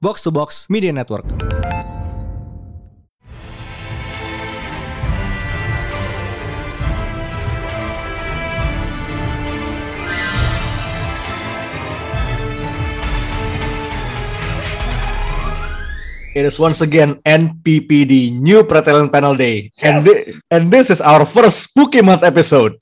Box to Box Media Network. It is once again NPPD New Pretalent Panel Day, and thi- and this is our first Spooky Month episode.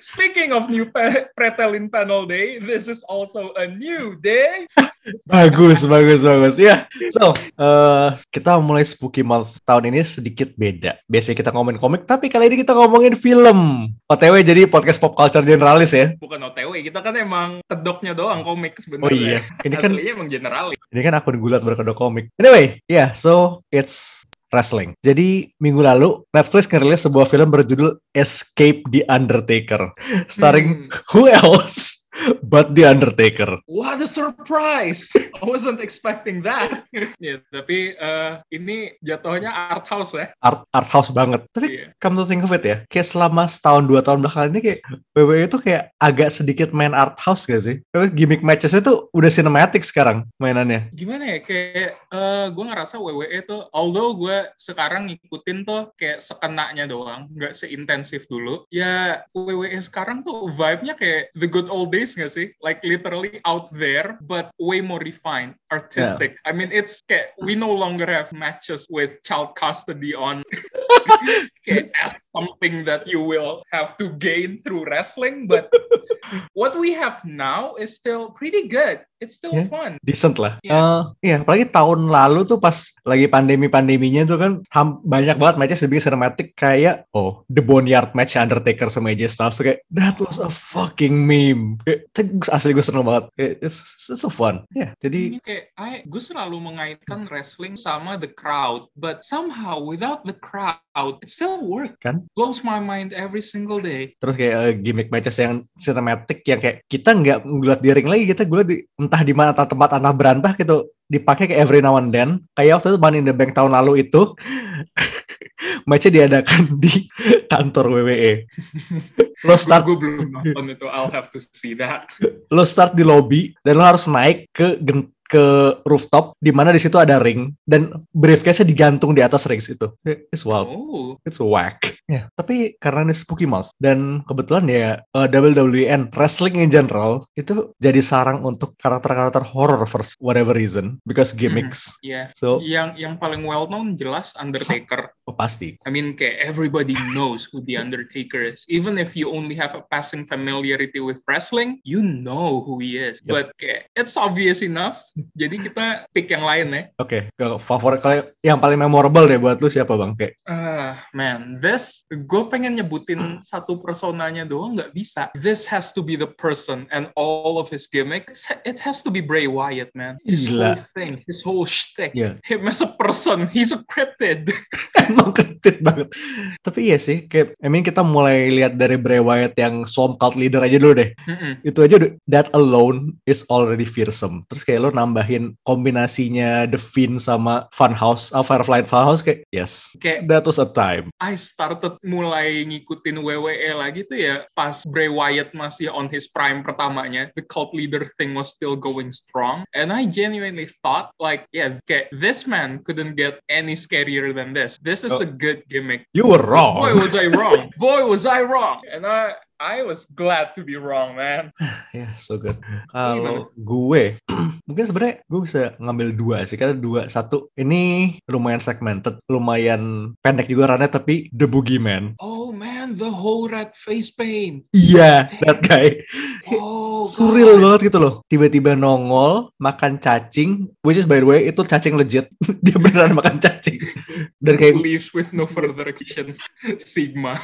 Speaking of new pa- Pretelin Panel Day, this is also a new day. bagus, bagus, bagus. Ya, so eh, kita mulai Spooky Month tahun ini sedikit beda. Biasanya kita ngomongin komik, tapi kali ini kita ngomongin film. OTW jadi podcast pop culture generalis ya. Bukan OTW, kita kan emang kedoknya doang komik sebenarnya. Oh iya, ini kan Aslinya emang generalis. ini kan akun gulat berkedok komik. Anyway, yeah, so it's wrestling. Jadi minggu lalu Netflix ngerilis sebuah film berjudul Escape the Undertaker, starring Hmm. who else but the Undertaker. What a surprise! I wasn't expecting that. ya, tapi eh, ini jatuhnya art house ya. Art, art house banget. Tapi Iya. come to think of it ya, kayak selama setahun dua tahun belakangan ini kayak WWE itu kayak agak sedikit main art house gak sih? Karena gimmick matches itu udah cinematic sekarang mainannya. Gimana ya, kayak eh gue ngerasa WWE tuh, although gue sekarang ngikutin tuh kayak sekenanya doang, nggak seintensif dulu. Ya WWE sekarang tuh vibe-nya kayak the good old days nggak sih? Like literally out there, but way more refined, artistic. I mean, it's kayak we no longer have matches with child custody on kayak as something that you will have to gain through wrestling, but what we have now is still pretty good. It's still Yeah. fun. decent lah. Iya. Eh, Iya, apalagi tahun lalu tuh pas lagi pandemi-pandeminya tuh kan ham- banyak banget matches dibikin cinematic kayak oh The Boneyard match Undertaker sama AJ Styles tuh kayak that was a fucking meme. Kayak itu asli gue seneng banget. Kayak, it's, it's so fun. Ya, jadi Ini kayak I, gue selalu mengaitkan wrestling sama the crowd, but somehow without the crowd, it still works. Kan? Blows my mind every single day. terus kayak eh, gimmick matches yang cinematic yang kayak kita nggak ngeliat di ring lagi kita gue di entah di mana entah tempat entah berantah gitu dipakai kayak every now and then kayak waktu itu Money in the Bank tahun lalu itu matchnya diadakan di kantor WWE lo start Gue belum nonton itu. I'll have to see that. lo start di lobby dan lo harus naik ke gen- ke rooftop di mana di situ ada ring dan briefcase-nya digantung di atas ring itu. It's wild. Oh, It's whack. Ya, tapi karena ini Spooky Month dan kebetulan ya eh, WWE and wrestling in general itu jadi sarang untuk karakter-karakter horror for whatever reason because gimmicks. yeah. So Yang yang paling well known jelas Undertaker. oh, pasti. I mean, kayak everybody knows who the Undertaker is. Even if you only have a passing familiarity with wrestling, you know who he is. Yep. But kayak it's obvious enough. Jadi kita pick yang lain ya. Oke, kalau favorit kalau yang paling memorable deh buat lu siapa bang? Kayak Ah, man, this gue pengen nyebutin satu personanya doang nggak bisa. This has to be the person and all of his gimmicks. It has to be Bray Wyatt, man. His Gila. whole thing, his whole shtick. Yeah. Him as a person, he's a cryptid. emang ketit banget. Tapi iya sih, kayak I mean kita mulai lihat dari Bray Wyatt yang Swamp Cult leader aja dulu deh. Mm-mm. itu aja that alone is already fearsome. Terus kayak lo nambahin kombinasinya The Fiend sama Funhouse, uh, Firefly Funhouse kayak yes, Kayak that was a time. I started mulai ngikutin WWE lagi tuh ya pas Bray Wyatt masih on his prime pertamanya. The cult leader thing was still going strong. And I genuinely thought like, yeah, kayak this man couldn't get any scarier than this. This is Oh. a good gimmick. You were Boy, wrong. was I wrong. Boy, was I wrong. And I I was glad to be wrong, man. Ya, so good. Kalau gue, mungkin sebenarnya gue bisa ngambil dua sih, karena dua satu ini lumayan segmented, lumayan pendek juga runnya tapi The Boogeyman. Oh man, the whole red face paint. Iya, that guy. Oh, surreal God. banget gitu loh. Tiba-tiba nongol, makan cacing, which is by the way itu cacing legit. Dia beneran makan cacing. Dan kayak Leaves with no further action. Sigma.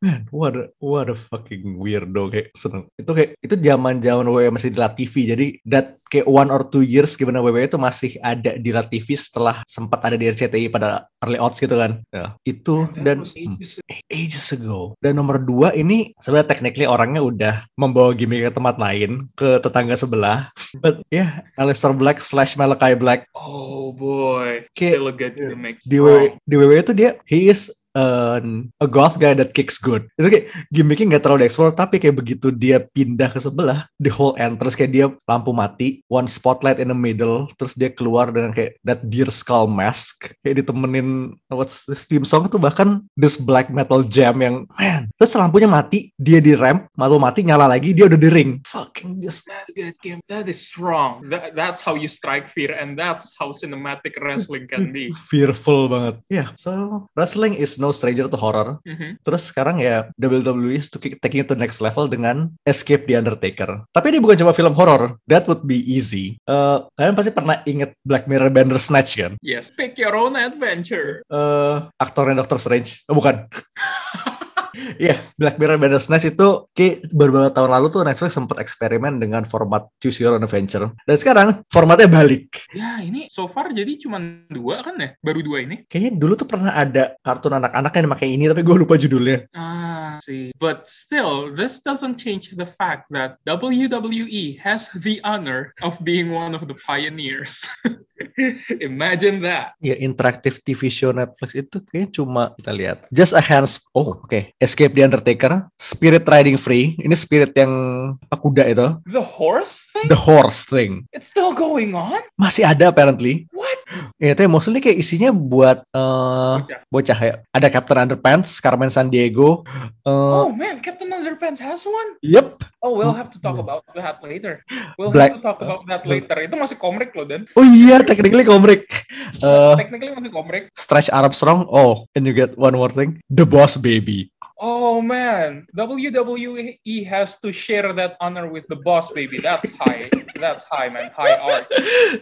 man, what a, what a fucking weirdo kayak seneng. Itu kayak itu zaman-zaman WWE masih di La TV. Jadi that kayak one or two years gimana WWE itu masih ada di La TV setelah sempat ada di RCTI pada early odds gitu kan. Ya, itu That dan ages ages ago. Dan nomor dua ini sebenarnya technically orangnya udah membawa gimmick ke tempat lain ke tetangga sebelah. But ya, yeah, Aleister Black slash Malachi Black Oh boy, Kayak- still a good gimmick. di. WWE, di WWE itu dia he is an- a goth guy that kicks good. Itu kayak gimmicknya nggak terlalu explore, tapi kayak begitu dia pindah ke sebelah, the whole entrance kayak dia lampu mati, one spotlight in the middle, terus dia keluar dengan kayak that deer skull mask, kayak ditemenin what's this theme song tuh bahkan this black metal jam yang man, terus lampunya mati, dia di ramp, malu mati nyala lagi, dia udah di ring. Fucking That's good, Kim. That is strong. That, that's how you strike fear, and that's how cinematic wrestling can be. fearful banget. Yeah, so wrestling is no stranger to horror. Mhm. Terus sekarang ya WWE is taking it to the next level dengan Escape the Undertaker. Tapi ini bukan cuma film horror. That would be easy. Eh, kalian pasti pernah inget Black Mirror Bandersnatch kan? Yes, pick your own adventure. Eh, aktornya Doctor Strange. Oh, bukan. Iya, Black Mirror Bandersnatch itu kayak beberapa tahun lalu tuh Netflix sempat eksperimen dengan format Choose Your Own Adventure. Dan sekarang formatnya balik. Ya, ini so far jadi cuma dua kan ya? Baru dua ini? Kayaknya dulu tuh pernah ada kartun anak-anak yang pakai ini, tapi gue lupa judulnya. Ah, see. But still, this doesn't change the fact that WWE has the honor of being one of the pioneers. Imagine that. Ya, interaktif TV show Netflix itu kayaknya cuma kita lihat. Just a hands. Oh, oke. Escape the Undertaker, Spirit Riding Free. Ini spirit yang apa kuda itu, The horse thing? the horse thing. It's still going on? Masih ada apparently. What? Ya, tapi mostly kayak isinya buat eh Bocah. bocah ya. Ada Captain Underpants, Carmen San Diego. eh Oh man, Captain Underpants has one? Yep. Oh, we'll have to talk about that later. We'll Black- have to talk about that later. Itu masih komrik loh, Dan. Oh iya, technically komik. Eh Technically masih komrik. Stretch Armstrong. Oh, and you get one more thing. The Boss Baby. Oh man, WWE has to share that honor with the boss, baby. That's high. That's high, man. High art.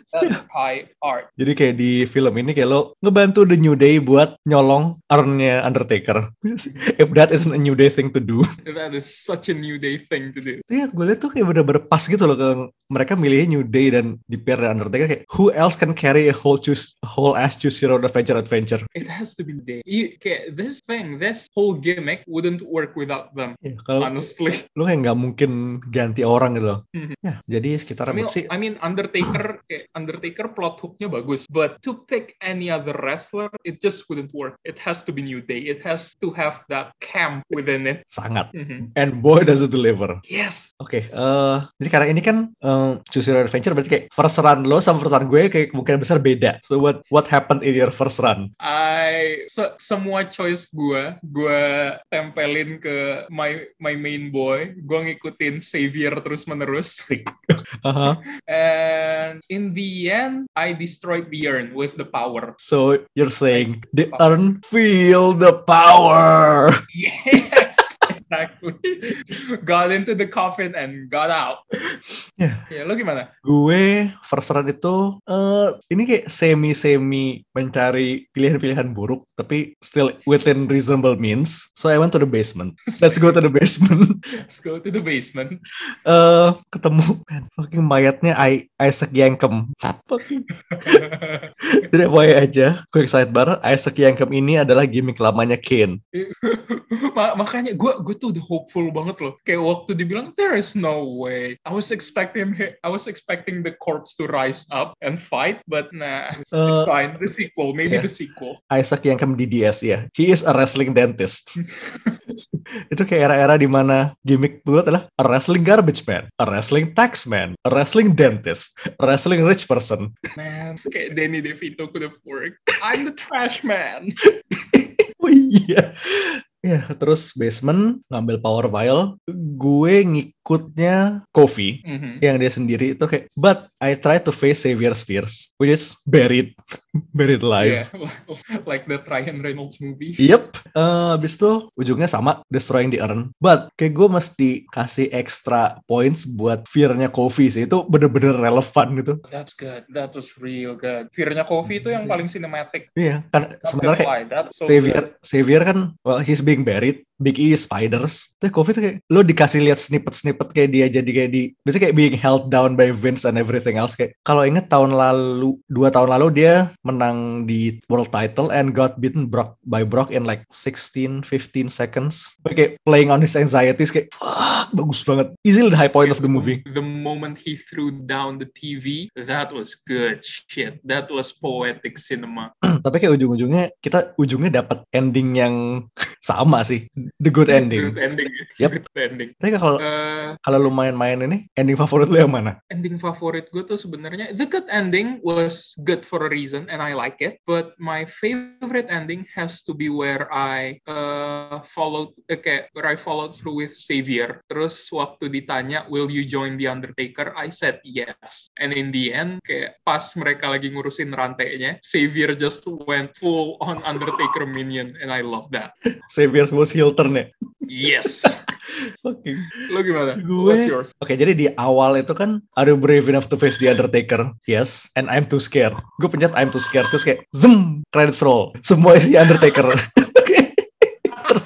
That's high art. Jadi kayak di film ini kayak lo ngebantu The New Day buat nyolong urn-nya Undertaker. If that isn't a New Day thing to do. That is such a new day thing to do. Iya, gue liat tuh kayak bener-bener pas gitu loh. Ke mereka milihnya New Day dan di pair dengan Undertaker kayak who else can carry a whole choose a whole ass choose your own adventure adventure. It has to be day. You, okay, this thing, this whole gimmick wouldn't work without them. Ya, kalau Honestly, lo kayak nggak mungkin ganti orang gitu loh. Mhm. Ya, jadi sekitar I mean, sih I mean Undertaker, kayak Undertaker plot hooknya bagus, but to pick any other wrestler, it just wouldn't work. It has to be New Day. It has to have that camp within it. sangat. Mhm. And boy does it deliver. Yes. Oke, eh jadi karena ini kan eh, Choose Your Adventure berarti kayak first run lo sama first run gue kayak kemungkinan besar beda. So what what happened in your first run? I se- semua choice gue, gue tempelin ke my my main boy. Gue ngikutin Xavier terus menerus. Aha. And in the end, I destroyed the urn with the power. So you're saying the urn feel the power. Yes, exactly. got into the coffin and got out. Ya. Ya, lo gimana? Gue first run itu eh ini kayak semi semi mencari pilihan-pilihan buruk tapi still within reasonable means. So I went to the basement. Let's go to the basement. Let's go to the basement. Eh ketemu man, fucking mayatnya I Isaac Yankem. Jadi FYI aja, quick sidebar, Isaac Yankem ini adalah gimmick lamanya Kane. Ma- makanya gue gue tuh udah hopeful banget loh. Kayak waktu dibilang there is no way. I was expecting I was expecting the corpse to rise up and fight, but nah. Eh, Fine, the sequel, maybe yeah. the sequel. Isaac Yankem DDS ya. He is a wrestling dentist. itu kayak era-era di mana gimmick dulu adalah a wrestling garbage man, a wrestling tax man, a wrestling dentist, a wrestling rich person. Man, kayak Danny DeVito could have worked. I'm the trash man. Oh iya. Ya, terus basement ngambil power vial, gue ngikutnya Kofi Mhm. yang dia sendiri. Itu kayak but I try to face Xavier's fears which is buried buried alive. Yeah, like the Ryan Reynolds movie. Yep, Eh, abis itu ujungnya sama destroying the urn. But kayak gue mesti kasih extra points buat fear-nya Kofi sih. Itu bener-bener relevan gitu. That's good. That was real good. Fear-nya Kofi itu yang paling cinematic. Iya, kan Not sebenarnya kayak so Xavier. Xavier kan, well he's being buried, Big E Spiders. Tapi COVID tuh kayak lo dikasih lihat snippet-snippet kayak dia jadi kayak di biasanya kayak being held down by Vince and everything else kayak kalau inget tahun lalu dua tahun lalu dia menang di world title and got beaten Brock by Brock in like 16 15 seconds. Kayak playing on his anxieties kayak fuck bagus banget. Easily the high point of the movie. The moment he threw down the TV, that was good shit. That was poetic cinema. Tapi kayak ujung-ujungnya kita ujungnya dapat ending yang sama sih. The good ending. Good ending. Yep. Good ending. Tapi kalau Eh, kalau lu main-main ini, ending favorit lu yang mana? ending favorit gue tuh sebenarnya the good ending was good for a reason and I like it but my favorite ending has to be where I uh, followed eh, kayak where I followed through with Xavier terus waktu ditanya will you join the Undertaker I said yes and in the end kayak pas mereka lagi ngurusin rantainya Xavier just went full on Undertaker minion and I love that Xavier was heel ya? yes Fucking. lo gimana Gue- what's yours Oke, jadi di awal itu kan Are you brave enough to face the Undertaker? Yes, and I'm too scared. Gue pencet I'm too scared terus kayak zoom credits roll. Semua isi Undertaker.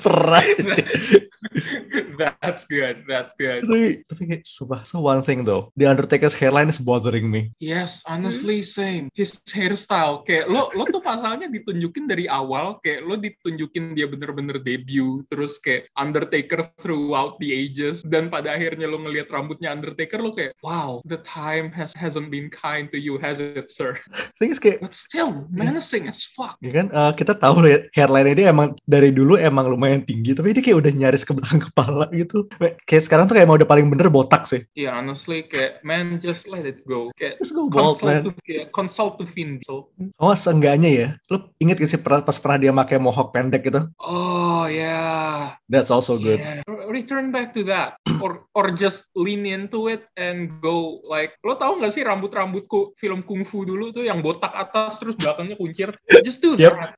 Terserah. that's good that's good. Tapi tapi sumpah so one thing though. The Undertaker's hairline is bothering me. Yes, honestly same. His hairstyle kayak lo lo tuh pasalnya ditunjukin dari awal kayak lo ditunjukin dia bener-bener debut terus kayak Undertaker throughout the ages dan pada akhirnya lo ngelihat rambutnya Undertaker lo kayak wow the time has hasn't been kind to you has it sir? Thing is kayak but still menacing as fuck. Ya kan? Eh, kita tahu ya, hairline dia emang dari dulu emang lumayan tinggi tapi dia kayak udah nyaris ke belakang kepala gitu. Kayak sekarang tuh kayak emang udah paling bener botak sih. Ya honestly kayak man just let it go. Kayak Just go bald, consult man. to kayak consult to Vin Diesel oh seenggaknya ya? Lu inget gak sih pernah- pas pernah dia pakai mohawk pendek gitu? Oh yeah that's also good. Yeah, re- return back to that, or or just lean into it and go like lo tau gak sih rambut-rambutku film kungfu dulu tuh yang botak atas terus belakangnya kuncir. Just do Yep. that,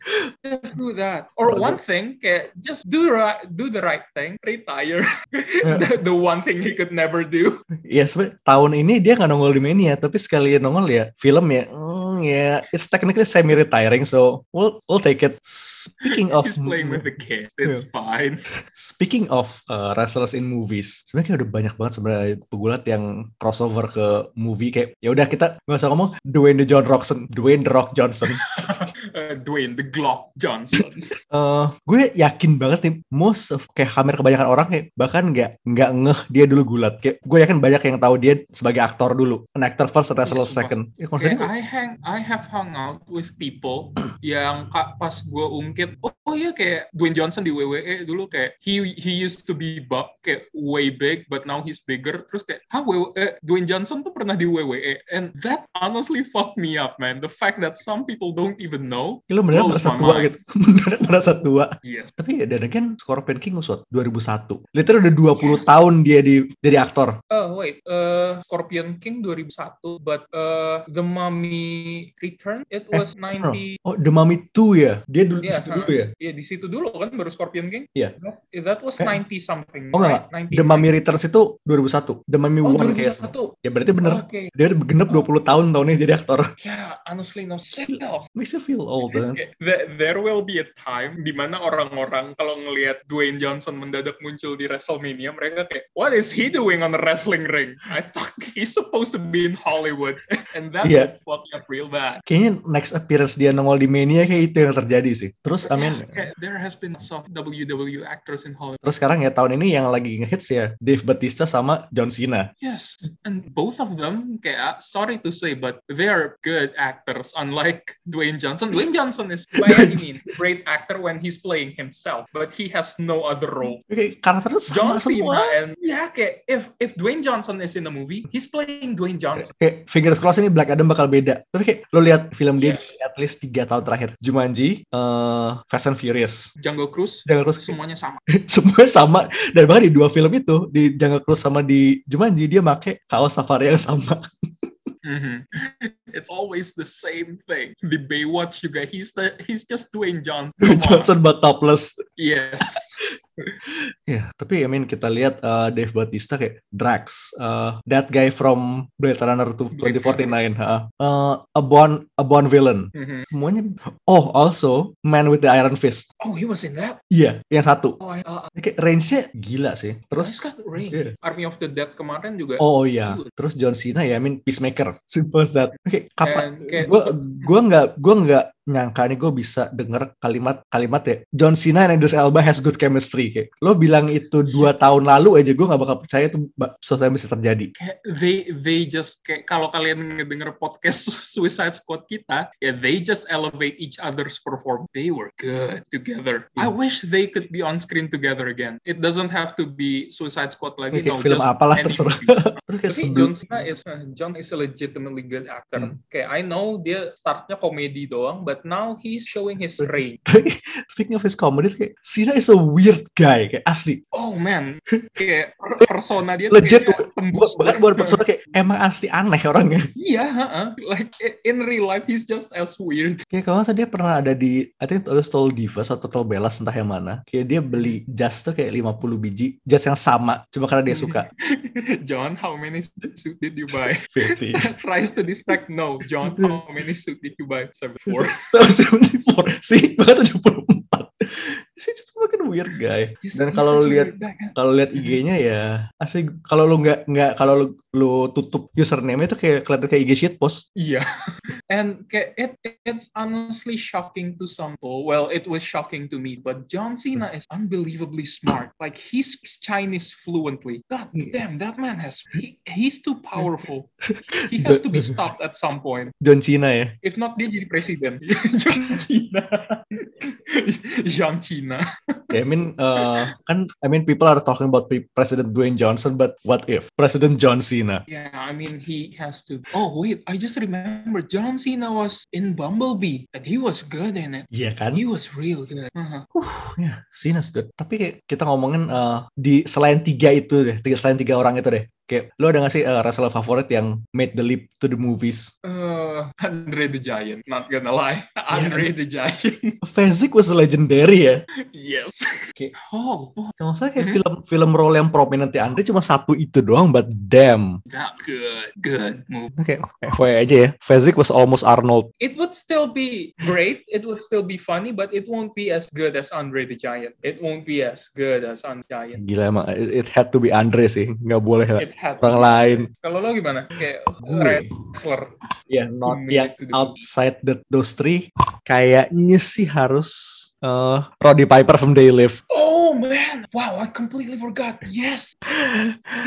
just do that. Or one thing, kayak just do right, do the right thing, retire. the, the one thing he could never do. ya sebenarnya tahun ini dia nggak nongol di Mania tapi sekalian nongol ya film ya mm, ya it's technically semi retiring so we'll we'll take it speaking of He's playing with the kids. It's fine. Speaking of uh, wrestlers in movies, sebenarnya udah banyak banget sebenarnya pegulat yang crossover ke movie kayak ya udah kita nggak usah ngomong Dwayne the John Rockson, Dwayne the Rock Johnson. Uh, Dwayne the Glock Johnson. Eh, gue yakin banget nih most of kayak hampir kebanyakan orang kayak bahkan nggak nggak ngeh dia dulu gulat. Kayak gue yakin banyak yang tahu dia sebagai aktor dulu, an actor first, wrestler Iya, sumpah. second. Ya, konsepnya I hang, I have hung out with people yang pas gue ungkit, oh, oh iya kayak Dwayne Johnson di WWE dulu kayak he he used to be bu- kayak way big, but now he's bigger. Terus kayak, ah WWE, Dwayne Johnson tuh pernah di WWE, and that honestly fucked me up, man. The fact that some people don't even know. Lo beneran blows merasa my tua mind. gitu, beneran merasa tua. Yes. Tapi ya dan kan Scorpion King what? 2001. Literally udah 20 tahun dia di jadi aktor. Oh wait, uh, Scorpion King 2001, but uh, The Mummy Return it was 90. Oh, The Mummy 2 ya? Dia dulu di Iya, situ ha. dulu ya? Iya di situ dulu kan baru Scorpion King. Iya. That, that was Eh. 90 something. Oh enggak, right? 90. The Mummy Returns itu 2001. The Mummy Oh 1 kayak 2001. Ya berarti bener. Oke. Dia udah genep 20 tahun tahun ini jadi aktor. Ya, honestly no still. Makes you feel old, man. There, there will be a time di mana orang-orang kalau ngelihat Dwayne Johnson mendadak muncul di WrestleMania, mereka kayak, what is he doing on the wrestling ring? I thought he's supposed to be in Hollywood, and that Iya. will fuck me up real bad. Kayaknya next appearance dia nongol di Mania kayak itu yang terjadi sih. Terus, I mean, Yeah, there has been some WWE actors in Hollywood. terus sekarang ya tahun ini yang lagi ngehits ya Dave Batista sama John Cena. Yes, and both of them, kayak, sorry to say, but they are good actors, unlike Dwayne Johnson. Dwayne Johnson is, by any means, a great actor when he's playing himself, but he has no other role. Kayak karakternya John sama semua. Cena and yeah, kayak if if Dwayne Johnson is in a movie, he's playing Dwayne Johnson. Kayak fingers crossed ini Black Adam bakal beda. Tapi kayak lo lihat film dia Yes. di at least 3 tahun terakhir. Jumanji, eh, Fast and Furious. Jungle Cruise, Jangan terus semuanya sama. semuanya sama dan bahkan di dua film itu di Jungle Cruise sama di Jumanji dia make kaos safari yang sama Mhm. It's always the same thing. The Baywatch juga, he's the he's just Dwayne Johnson. On. Johnson but topless Yes. Ya, tapi I mean kita lihat uh, Dave Bautista kayak Drax, uh, that guy from Blade Runner to Blade 2049, uh, uh, a born a born villain. Mhm. Semuanya. Oh, also Man with the Iron Fist. Oh, he was in that. Iya, yang satu. Oh, I, uh, Kayak range-nya gila sih. terus iya. Army of the Dead kemarin juga. Oh iya, Good. terus John Cena ya, I mean Peacemaker, simple as that. Oke, kapan? And kayak- Gue gua nggak gua nggak nyangka nih gue bisa denger kalimat-kalimat ya John Cena and Idris Elba has good chemistry. Kayak lo bilang itu dua tahun lalu aja gue nggak bakal percaya itu sesuatu yang bisa terjadi. kayak they they just kayak kalau kalian ngedenger podcast Suicide Squad kita ya they just elevate each other's perform they were good together I Yeah. wish they could be on screen together again it doesn't have to be Suicide Squad lagi no film just apalah terserah. Terus kayak John Cena is John is a legitimately good actor. Hmm. Kayak I know dia startnya komedi doang, but but now he's showing his range. Speaking of his comedy, kayak Cena is a weird guy, kayak asli. Oh man, kayak persona dia legit tembus banget buat persona kayak emang asli aneh orangnya. Iya, yeah, uh-uh. like in real life he's just as weird. Kayak kalau saya dia pernah ada di, I think itu Total Divas atau Total Bellas entah yang mana. Kayak dia beli jas tuh kayak 50 biji, jas yang sama cuma karena dia suka. John, how many suit did you buy? 50. Tries to distract, no. John, how many suit did you buy? 74. Tapos, 74. See? Baka 74. Sih just makin weird guy. He's- Dan he's kalau a lihat kalau lihat IG-nya ya asli kalau lu nggak nggak kalau lu, lu tutup username itu kayak kelihatan kayak IG shitpost. Yeah, and ca- it it's honestly shocking to some people. Well, it was shocking to me, but John Cena is unbelievably smart. Like he speaks Chinese fluently. God Yeah. damn, that man has he, he's too powerful. He has to be stopped at some point. John Cena ya. If not, dia jadi presiden. John Cena, John Cena. Yeah, I mean, uh, kan, I mean, people are talking about Pre- President Dwayne Johnson, but what if President John Cena? Yeah, I mean he has to. Oh wait, I just remember John Cena was in Bumblebee, and he was good in it. Iya kan? He was real good. Uh-huh. Ya, Cena's good. Tapi kita ngomongin uh, di selain tiga itu deh, tiga selain tiga orang itu deh. Kayak lo ada gak sih uh, wrestler favorit yang made the leap to the movies? Uh, Andre the Giant. Not gonna lie, Andre the Giant. Fezzik was legendary ya. yes. Okay. Oh, oh, Kalau kayak Mhm. film film role yang prominent di Andre cuma satu itu doang, but damn. that good, good move. Kayak FYI aja ya, Fezzik was almost Arnold. It would still be great. It would still be funny, but it won't be as good as Andre the Giant. It won't be as good as Andre the Giant. Gila emang, it, it had to be Andre sih, nggak boleh lah. It had orang lain. Kalau lo gimana? Kayak Gue, wrestler. ya not made yang outside the, those three, kayaknya sih harus uh, Roddy Piper from They Live. Oh man! Wow, I completely forgot. Yes,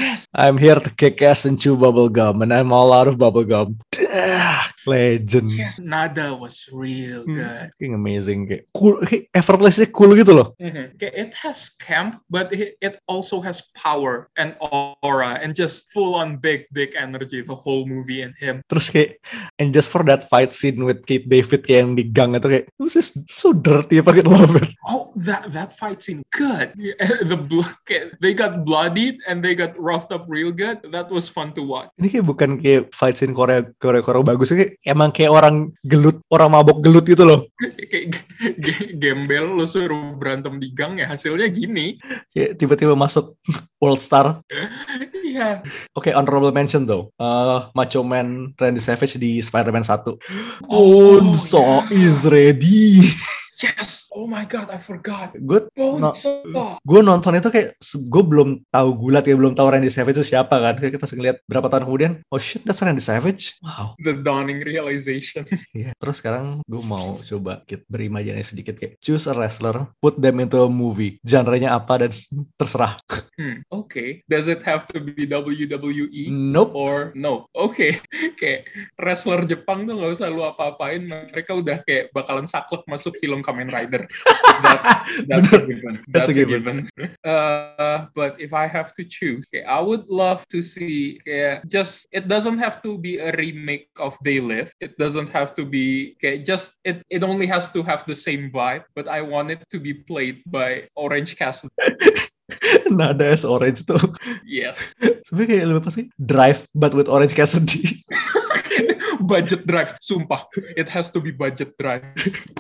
yes. I'm here to kick ass and chew bubble gum, and I'm all out of bubble gum. Ah, Legend. Nada was real Hmm. good. Kayak amazing, kayak cool, kayak effortlessly cool gitu loh. Mhm. Okay, It has camp, but it, it also has power and aura and just full on big dick energy. The whole movie and him. Terus kayak, and just for that fight scene with Kate David kayak yang di gang itu kayak, it was just so dirty, I fucking love it. Oh, that that fight scene good. The blood, they got bloodied and they got roughed up real good. That was fun to watch. Ini kayak bukan kayak fight scene Korea Korea Korea bagus kayak emang kayak orang gelut, orang mabok gelut gitu loh. Kayak gembel lo suruh berantem di gang ya hasilnya gini. Kayak tiba-tiba masuk World Star. Iya. Oke, honorable mention though. Uh, Macho Man Randy Savage di Spider-Man 1. Oh, Bonzo yeah. is ready. Yes. Oh my god, I forgot. gue No. Gue nonton itu kayak gue belum tahu gulat ya belum tahu Randy Savage itu siapa kan kayak pas ngeliat berapa tahun kemudian oh shit that's Randy Savage wow The dawning realization. Iya. terus sekarang gue mau coba kita berimajinasi sedikit kayak choose a wrestler put them into a movie genre-nya apa dan terserah Hmm, okay. Does it have to be WWE? nope Or no? Oke, kayak wrestler Jepang tuh nggak usah lu apa-apain, mereka udah kayak bakalan saklek masuk film Kamen Rider. That's, that's a given. That's That's, a given. given. Uh, but if I have to choose, okay, I would love to see kayak just it doesn't have to be a remake of They Live. It doesn't have to be kayak just it it only has to have the same vibe, but I want it to be played by Orange Cassidy. nada as orange tuh Yes. sebenarnya kayak lebih pasti drive but with orange Cassidy budget drive, sumpah. It has to be budget drive.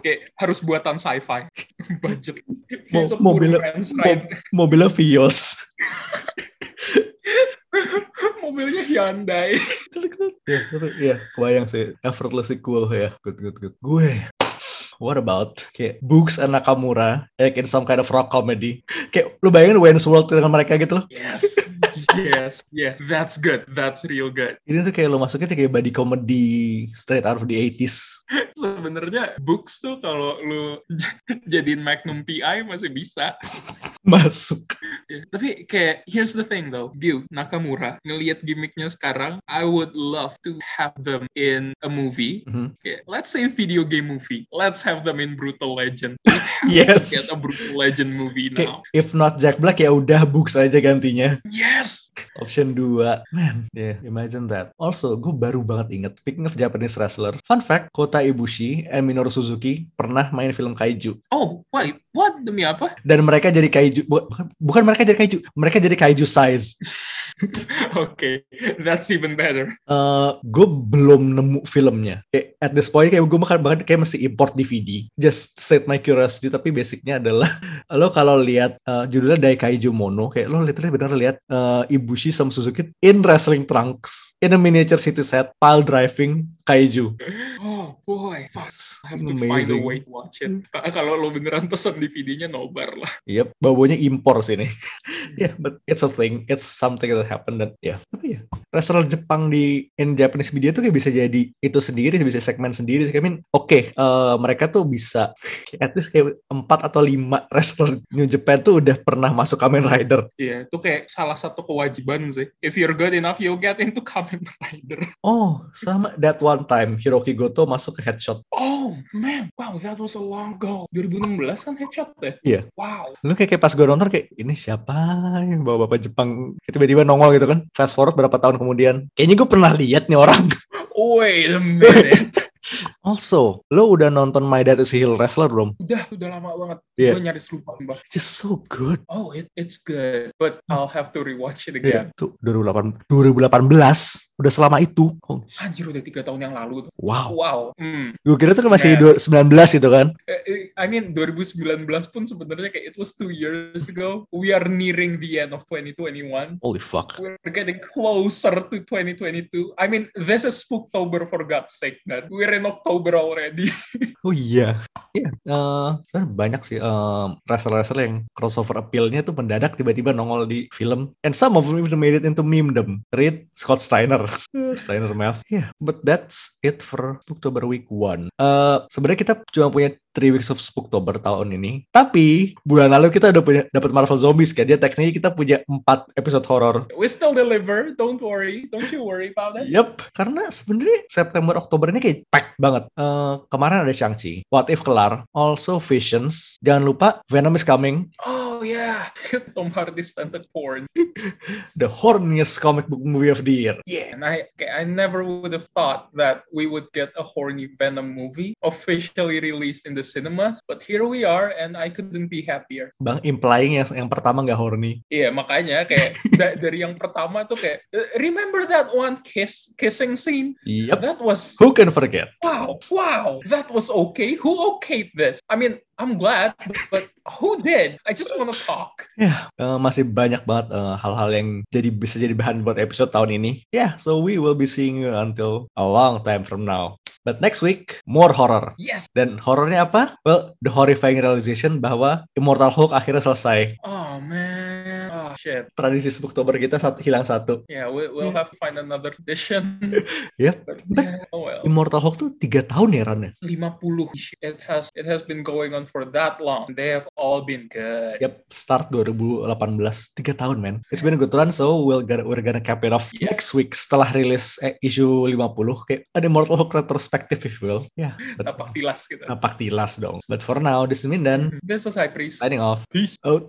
Kayak harus buatan sci-fi. budget. Mo- He's a mobilnya- Vios. Mobilnya Hyundai. ya, tapi ya kebayang sih effortlessly cool ya. Good, good, good. Gue What about kayak Books and Nakamura like in some kind of rock comedy kayak lu bayangin Wayne's World dengan mereka gitu loh Yes. Yes. Yes. That's good. That's real good. ini tuh kayak lu masuknya tuh kayak body comedy straight out of the 80s Sebenarnya books tuh kalau lu jadiin Magnum PI masih bisa. masuk Ya, Tapi kayak here's the thing though, View Nakamura ngelihat gimmicknya sekarang, I would love to have them in a movie. Mhm. Kayak, let's say video game movie. Let's have them in Brutal Legend. Yes. get a Brutal Legend movie now. if not Jack Black ya udah Books aja gantinya Yes. Option 2 man yeah imagine that. Also gue baru banget inget speaking of Japanese wrestlers fun fact Kota Ibushi and Minoru Suzuki pernah main film kaiju. Oh, wait, what? Demi apa? dan mereka jadi kaiju bu- bukan, bukan mereka jadi kaiju mereka jadi kaiju size. Oke, that's even better. Eh gue belum nemu filmnya. Kayak at this point kayak gue makan banget kayak mesti import DVD just set my curiosity tapi basicnya adalah lo kalau lihat eh, judulnya Daikaiju Mono kayak lo literally bener lihat eh, Ibushi sama Suzuki in wrestling trunks in a miniature city set pile driving kaiju Oh boy, fuck. I have to find a Amazing. way to watch it. Ka- Kalau lo beneran pesen DVD-nya nobar lah. Yep, baunya impor sini. yeah, but it's a thing. It's something that happened dan ya. Tapi ya, wrestler Jepang di in Japanese media tuh kayak bisa jadi itu sendiri, bisa segmen sendiri. I mean, oke, eh, mereka tuh bisa at least kayak empat atau lima wrestler New Japan tuh udah pernah masuk Kamen Rider. Iya, itu kayak salah satu kewajiban sih. If you're good enough, you'll get into Kamen Rider. Oh, sama that one time Hiroki Goto masuk ke Headshot. Oh man, wow, that was a long ago. 2016 kan headshot deh. Iya. Wow. Lu kayak, kayak pas gue nonton kayak ini siapa yang bawa bapak Jepang tiba-tiba nongol gitu kan. Fast forward berapa tahun kemudian, kayaknya gue pernah lihat nih orang. Wait a minute. Also, lo udah nonton My Dad is a Heel Wrestler belum? udah, udah lama banget. Iya. Gue nyaris lupa, Mbak. It's just so good. Oh, it, it's good. But I'll have to rewatch it Iya, again. tuh 2008, 2018 udah selama itu. Oh, Anjir, udah tiga tahun yang lalu tuh. wow. Wow. Hmm. Gue kira tuh kan masih dua- 19 gitu kan. Eh, eh, I mean, 2019 pun sebenarnya kayak it was two years ago. We are nearing the end of 2021. Holy fuck. We're getting closer to 2022. I mean, this is Spooktober for God's sake, man. We're in October already. Oh iya. Iya, eh, sebenarnya banyak sih eh, wrestler-wrestler yang crossover appeal-nya tuh mendadak tiba-tiba nongol di film. And some of them even made it into memedom. Read Scott Steiner. Steiner Math. Yeah, but that's it for Spooktober week 1. Eh sebenarnya kita cuma punya 3 weeks of Spooktober tahun ini. Tapi bulan lalu kita udah punya dapat Marvel Zombies kan. Dia tekniknya kita punya 4 episode horor. We still deliver. Don't worry. Don't you worry about it. Yup, karena sebenarnya September Oktober ini kayak pack banget. Eh, kemarin ada Shang-Chi, What If kelar, also Visions. Jangan lupa Venom is coming, Oh yeah, Tom Hardy stunted porn. the horniest comic book movie of the year. Yeah. And I, I never would have thought that we would get a horny Venom movie officially released in the cinemas. But here we are, and I couldn't be happier. Bang implying yang yang pertama nggak horny. Iya, makanya kayak da- dari yang pertama tuh kayak "Uh, remember that one kiss kissing scene? Yup. That was Who can forget? wow, wow. That was okay. Who okayed this? I mean, I'm glad, but who did? I just want to talk. Ya, eh, masih banyak banget eh, hal-hal yang jadi bisa jadi bahan buat episode tahun ini. Yeah, so we will be seeing you until a long time from now. But next week, more horror. Yes. Dan horornya apa? Well, the horrifying realization bahwa Immortal Hulk akhirnya selesai. Oh man. Shit. Tradisi Spooktober kita satu, hilang satu. Yeah, we, we'll have to find another edition. Yep. But But- yeah, oh well. Immortal Hulk tuh tiga tahun ya runnya. 50. It has it has been going on for that long. They have all been good. Yep, start 2018. Tiga tahun, man. It's been a good run, so we'll gonna, we're gonna cap it off Yes. next week setelah rilis eh, issue 50. Kayak ada Immortal Hulk retrospective, if you will. Ya, yeah, Tapak tilas gitu. napak tilas dong. But for now, this is Mindan. This is High Priest. Signing off. Peace. Out.